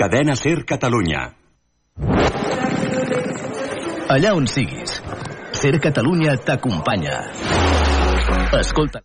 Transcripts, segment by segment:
Cadena Ser Catalunya. Allà on siguis, Ser Catalunya t'acompanya. Escolta.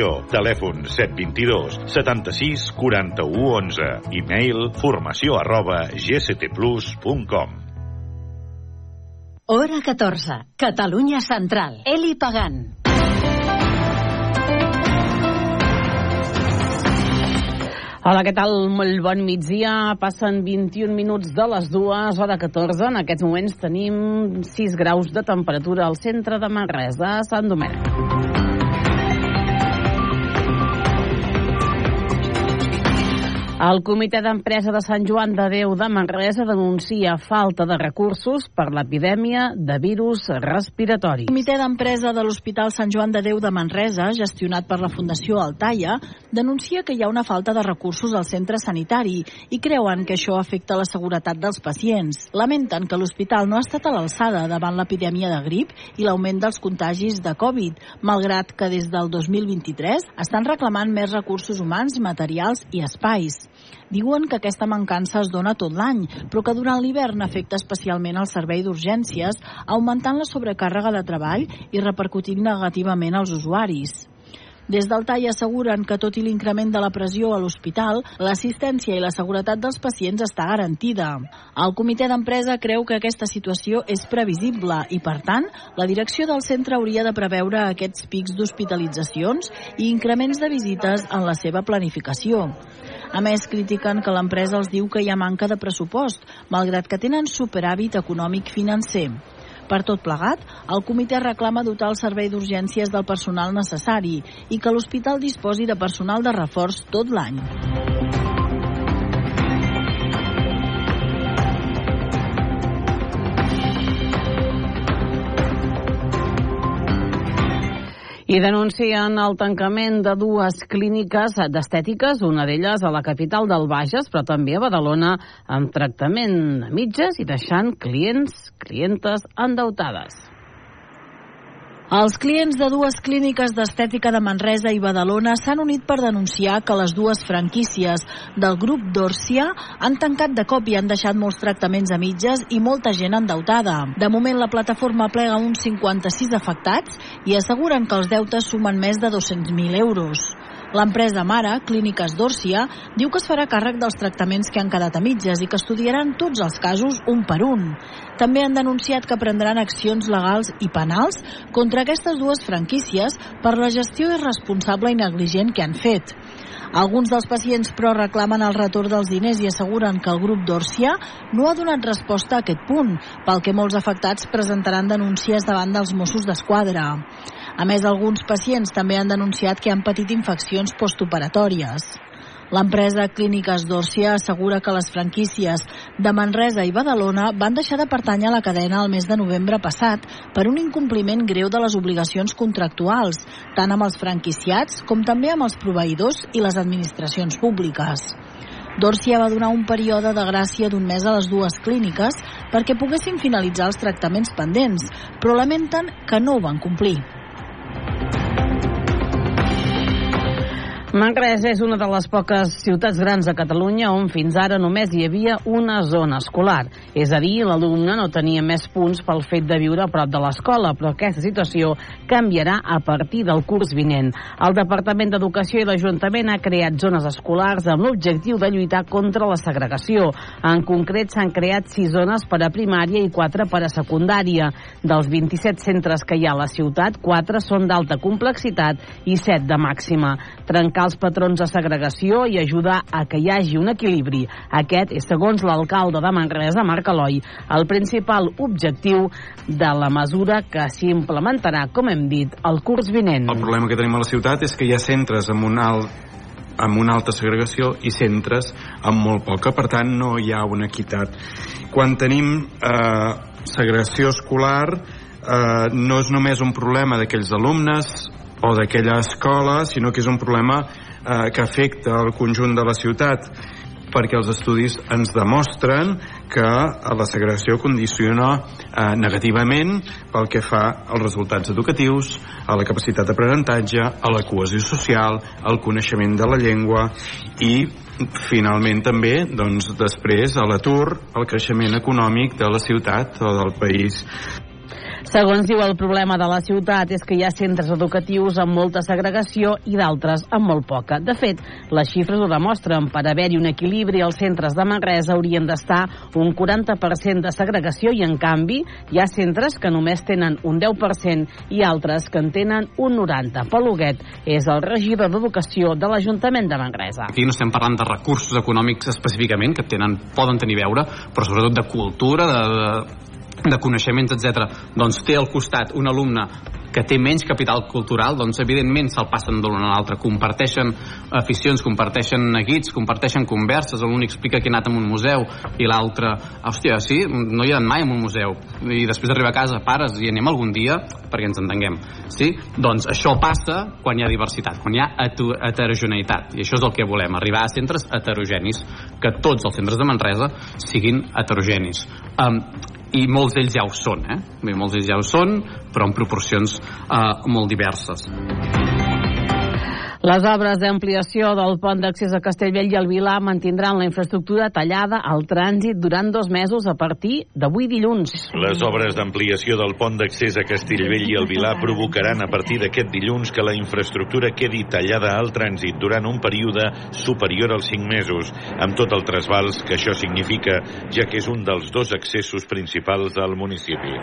Telèfon 722 76 41 11. E-mail formació arroba gctplus.com. Hora 14. Catalunya Central. Eli Pagant. Hola, què tal? Molt bon migdia. Passen 21 minuts de les dues, hora 14. En aquests moments tenim 6 graus de temperatura al centre de Manresa, Sant Domènec. El comitè d'empresa de Sant Joan de Déu de Manresa denuncia falta de recursos per l'epidèmia de virus respiratori. El comitè d'empresa de l'Hospital Sant Joan de Déu de Manresa, gestionat per la Fundació Altaia, denuncia que hi ha una falta de recursos al centre sanitari i creuen que això afecta la seguretat dels pacients. Lamenten que l'hospital no ha estat a l'alçada davant l'epidèmia de grip i l'augment dels contagis de Covid, malgrat que des del 2023 estan reclamant més recursos humans, materials i espais. Diuen que aquesta mancança es dona tot l'any, però que durant l'hivern afecta especialment el servei d'urgències, augmentant la sobrecàrrega de treball i repercutint negativament als usuaris. Des del TAI asseguren que tot i l'increment de la pressió a l'hospital, l'assistència i la seguretat dels pacients està garantida. El comitè d'empresa creu que aquesta situació és previsible i, per tant, la direcció del centre hauria de preveure aquests pics d'hospitalitzacions i increments de visites en la seva planificació. A més, critiquen que l'empresa els diu que hi ha manca de pressupost, malgrat que tenen superàvit econòmic financer. Per tot plegat, el comitè reclama dotar el servei d'urgències del personal necessari i que l'hospital disposi de personal de reforç tot l'any. I denuncien el tancament de dues clíniques d'estètiques, una d'elles a la capital del Bages, però també a Badalona, amb tractament a mitges i deixant clients, clientes endeutades. Els clients de dues clíniques d'estètica de Manresa i Badalona s'han unit per denunciar que les dues franquícies del grup Dorsia han tancat de cop i han deixat molts tractaments a mitges i molta gent endeutada. De moment, la plataforma plega uns 56 afectats i asseguren que els deutes sumen més de 200.000 euros. L'empresa mare, Clíniques Dòrcia, diu que es farà càrrec dels tractaments que han quedat a mitges i que estudiaran tots els casos un per un. També han denunciat que prendran accions legals i penals contra aquestes dues franquícies per la gestió irresponsable i negligent que han fet. Alguns dels pacients, però, reclamen el retorn dels diners i asseguren que el grup d'Òrcia no ha donat resposta a aquest punt, pel que molts afectats presentaran denúncies davant dels Mossos d'Esquadra. A més, alguns pacients també han denunciat que han patit infeccions postoperatòries. L'empresa Clíniques d'Òrcia assegura que les franquícies de Manresa i Badalona van deixar de pertànyer a la cadena el mes de novembre passat per un incompliment greu de les obligacions contractuals, tant amb els franquiciats com també amb els proveïdors i les administracions públiques. Dòrcia va donar un període de gràcia d'un mes a les dues clíniques perquè poguessin finalitzar els tractaments pendents, però lamenten que no ho van complir. Manresa és una de les poques ciutats grans de Catalunya on fins ara només hi havia una zona escolar. És a dir, l'alumne no tenia més punts pel fet de viure a prop de l'escola, però aquesta situació canviarà a partir del curs vinent. El Departament d'Educació i l'Ajuntament ha creat zones escolars amb l'objectiu de lluitar contra la segregació. En concret, s'han creat sis zones per a primària i quatre per a secundària. Dels 27 centres que hi ha a la ciutat, quatre són d'alta complexitat i set de màxima. Trencar els patrons de segregació i ajudar a que hi hagi un equilibri. Aquest és, segons l'alcalde de Manresa, Marc Eloi, el principal objectiu de la mesura que s'hi implementarà, com hem dit, el curs vinent. El problema que tenim a la ciutat és que hi ha centres amb un alt amb una alta segregació i centres amb molt poca. Per tant, no hi ha una equitat. Quan tenim eh, segregació escolar, eh, no és només un problema d'aquells alumnes o d'aquella escola, sinó que és un problema eh, que afecta el conjunt de la ciutat perquè els estudis ens demostren que la segregació condiciona eh, negativament pel que fa als resultats educatius, a la capacitat d'aprenentatge, a la cohesió social, al coneixement de la llengua i finalment també doncs, després a l'atur, al creixement econòmic de la ciutat o del país. Segons diu, el problema de la ciutat és que hi ha centres educatius amb molta segregació i d'altres amb molt poca. De fet, les xifres ho demostren. Per haver-hi un equilibri, els centres de Manresa haurien d'estar un 40% de segregació i, en canvi, hi ha centres que només tenen un 10% i altres que en tenen un 90%. Pol Huguet és el regidor d'Educació de l'Ajuntament de Manresa. Aquí no estem parlant de recursos econòmics específicament, que tenen, poden tenir veure, però sobretot de cultura, de, de de coneixements, etc. doncs té al costat un alumne que té menys capital cultural, doncs evidentment se'l passen d'un a l'altre, comparteixen aficions, comparteixen neguits, comparteixen converses, l'un explica que ha anat a un museu i l'altre, hòstia, sí, no hi ha anat mai a un museu, i després d'arribar a casa, pares, i anem algun dia perquè ens entenguem, sí? Doncs això passa quan hi ha diversitat, quan hi ha heterogeneïtat, i això és el que volem, arribar a centres heterogenis, que tots els centres de Manresa siguin heterogenis. Um, i molts d'ells ja ho són, eh? Bé, molts d'ells ja ho són, però en proporcions eh, molt diverses. Les obres d'ampliació del pont d'accés a Castellvell i el Vilar mantindran la infraestructura tallada al trànsit durant dos mesos a partir d'avui dilluns. Les obres d'ampliació del pont d'accés a Castellvell i el Vilar provocaran a partir d'aquest dilluns que la infraestructura quedi tallada al trànsit durant un període superior als 5 mesos, amb tot el trasbals que això significa, ja que és un dels dos accessos principals del municipi.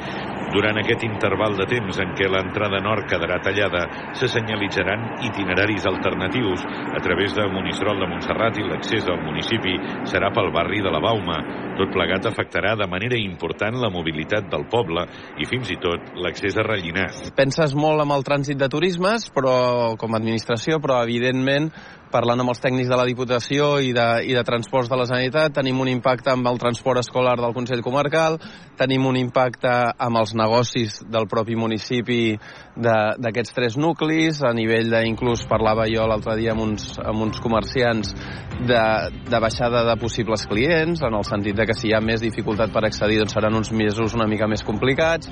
Durant aquest interval de temps en què l'entrada nord quedarà tallada, se senyalitzaran itineraris alternatius a través de Monistrol de Montserrat i l'accés al municipi serà pel barri de la Bauma. Tot plegat afectarà de manera important la mobilitat del poble i fins i tot l'accés a Rellinars. Penses molt amb el trànsit de turismes, però com a administració, però evidentment parlant amb els tècnics de la Diputació i de, i de Transports de la Generalitat, tenim un impacte amb el transport escolar del Consell Comarcal, tenim un impacte amb els negocis del propi municipi d'aquests tres nuclis, a nivell de, inclús parlava jo l'altre dia amb uns, amb uns comerciants de, de baixada de possibles clients, en el sentit de que si hi ha més dificultat per accedir doncs seran uns mesos una mica més complicats,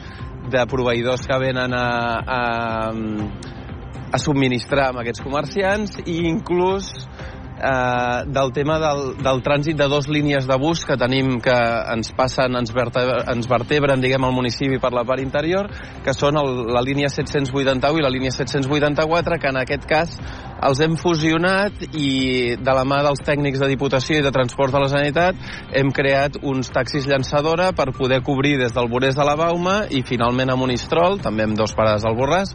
de proveïdors que venen a, a a subministrar amb aquests comerciants i inclús eh, del tema del, del trànsit de dos línies de bus que tenim que ens passen, ens, vertebren, ens vertebren diguem, el municipi per la part interior, que són el, la línia 781 i la línia 784, que en aquest cas els hem fusionat i de la mà dels tècnics de Diputació i de Transport de la Generalitat hem creat uns taxis llançadora per poder cobrir des del Borès de la Bauma i finalment a Monistrol, també amb dos parades al Borràs,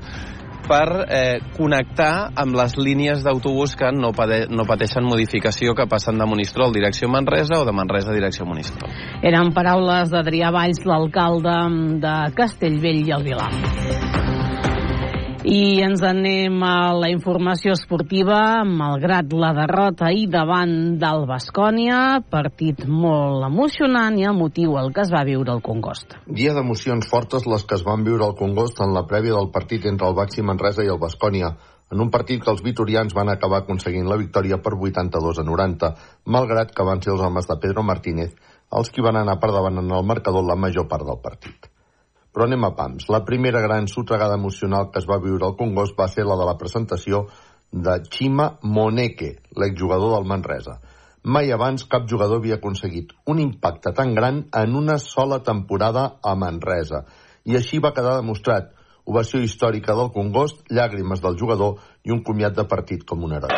per eh, connectar amb les línies d'autobús que no, pade no pateixen modificació que passen de Monistrol direcció Manresa o de Manresa direcció Monistrol. Eren paraules d'Adrià Valls, l'alcalde de Castellvell i el Vilar. I ens anem a la informació esportiva, malgrat la derrota ahir davant del Bascònia, partit molt emocionant i emotiu el que es va viure al Congost. Dia d'emocions fortes les que es van viure al Congost en la prèvia del partit entre el Baxi Manresa i el Bascònia, en un partit que els vitorians van acabar aconseguint la victòria per 82 a 90, malgrat que van ser els homes de Pedro Martínez els qui van anar per davant en el marcador la major part del partit. Però anem a pams. La primera gran sotregada emocional que es va viure al Congost va ser la de la presentació de Chima Moneke, l'exjugador del Manresa. Mai abans cap jugador havia aconseguit un impacte tan gran en una sola temporada a Manresa. I així va quedar demostrat. Ovació històrica del Congost, llàgrimes del jugador i un comiat de partit com un heroi.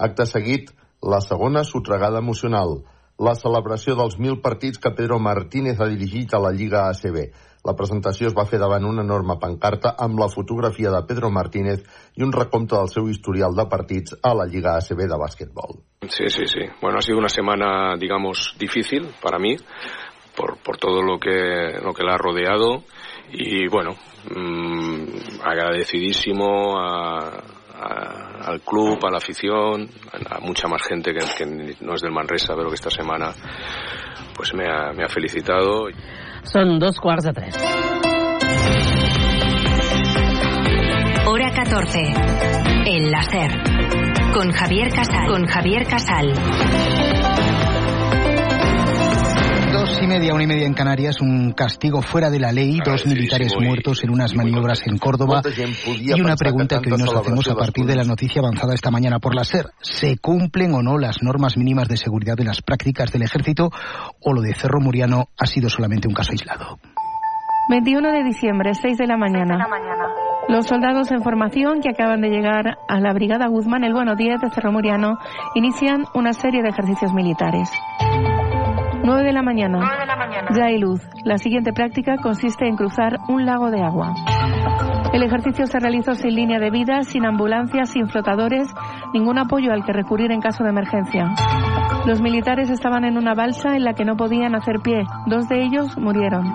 Acte seguit, la segona sotregada emocional la celebració dels mil partits que Pedro Martínez ha dirigit a la Lliga ACB. La presentació es va fer davant una enorme pancarta amb la fotografia de Pedro Martínez i un recompte del seu historial de partits a la Lliga ACB de bàsquetbol. Sí, sí, sí. Bueno, ha sido una semana, digamos, difícil para mí por, por todo lo que, lo que la ha rodeado y bueno, mm, agradecidísimo a, a, al club, a la afición, a, a mucha más gente que, que, no es del Manresa, pero que esta semana pues me ha, me ha felicitado. Son dos quarts de tres. Hora 14. El láser. Con Javier Casal. Con Javier Casal. Dos y media, una y media en Canarias, un castigo fuera de la ley, dos militares muertos en unas maniobras en Córdoba y una pregunta que hoy nos hacemos a partir de la noticia avanzada esta mañana por la SER. ¿Se cumplen o no las normas mínimas de seguridad de las prácticas del ejército o lo de Cerro Muriano ha sido solamente un caso aislado? 21 de diciembre, 6 de la mañana. Los soldados en formación que acaban de llegar a la Brigada Guzmán, el Bueno 10 de Cerro Muriano, inician una serie de ejercicios militares. 9 de la mañana. Ya hay luz. La siguiente práctica consiste en cruzar un lago de agua. El ejercicio se realizó sin línea de vida, sin ambulancias, sin flotadores, ningún apoyo al que recurrir en caso de emergencia. Los militares estaban en una balsa en la que no podían hacer pie. Dos de ellos murieron.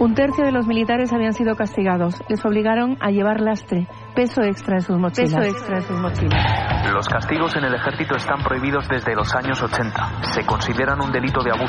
Un tercio de los militares habían sido castigados. Les obligaron a llevar lastre, peso extra en sus mochilas. Peso extra en sus mochilas. Los castigos en el ejército están prohibidos desde los años 80. Se consideran un delito de abuso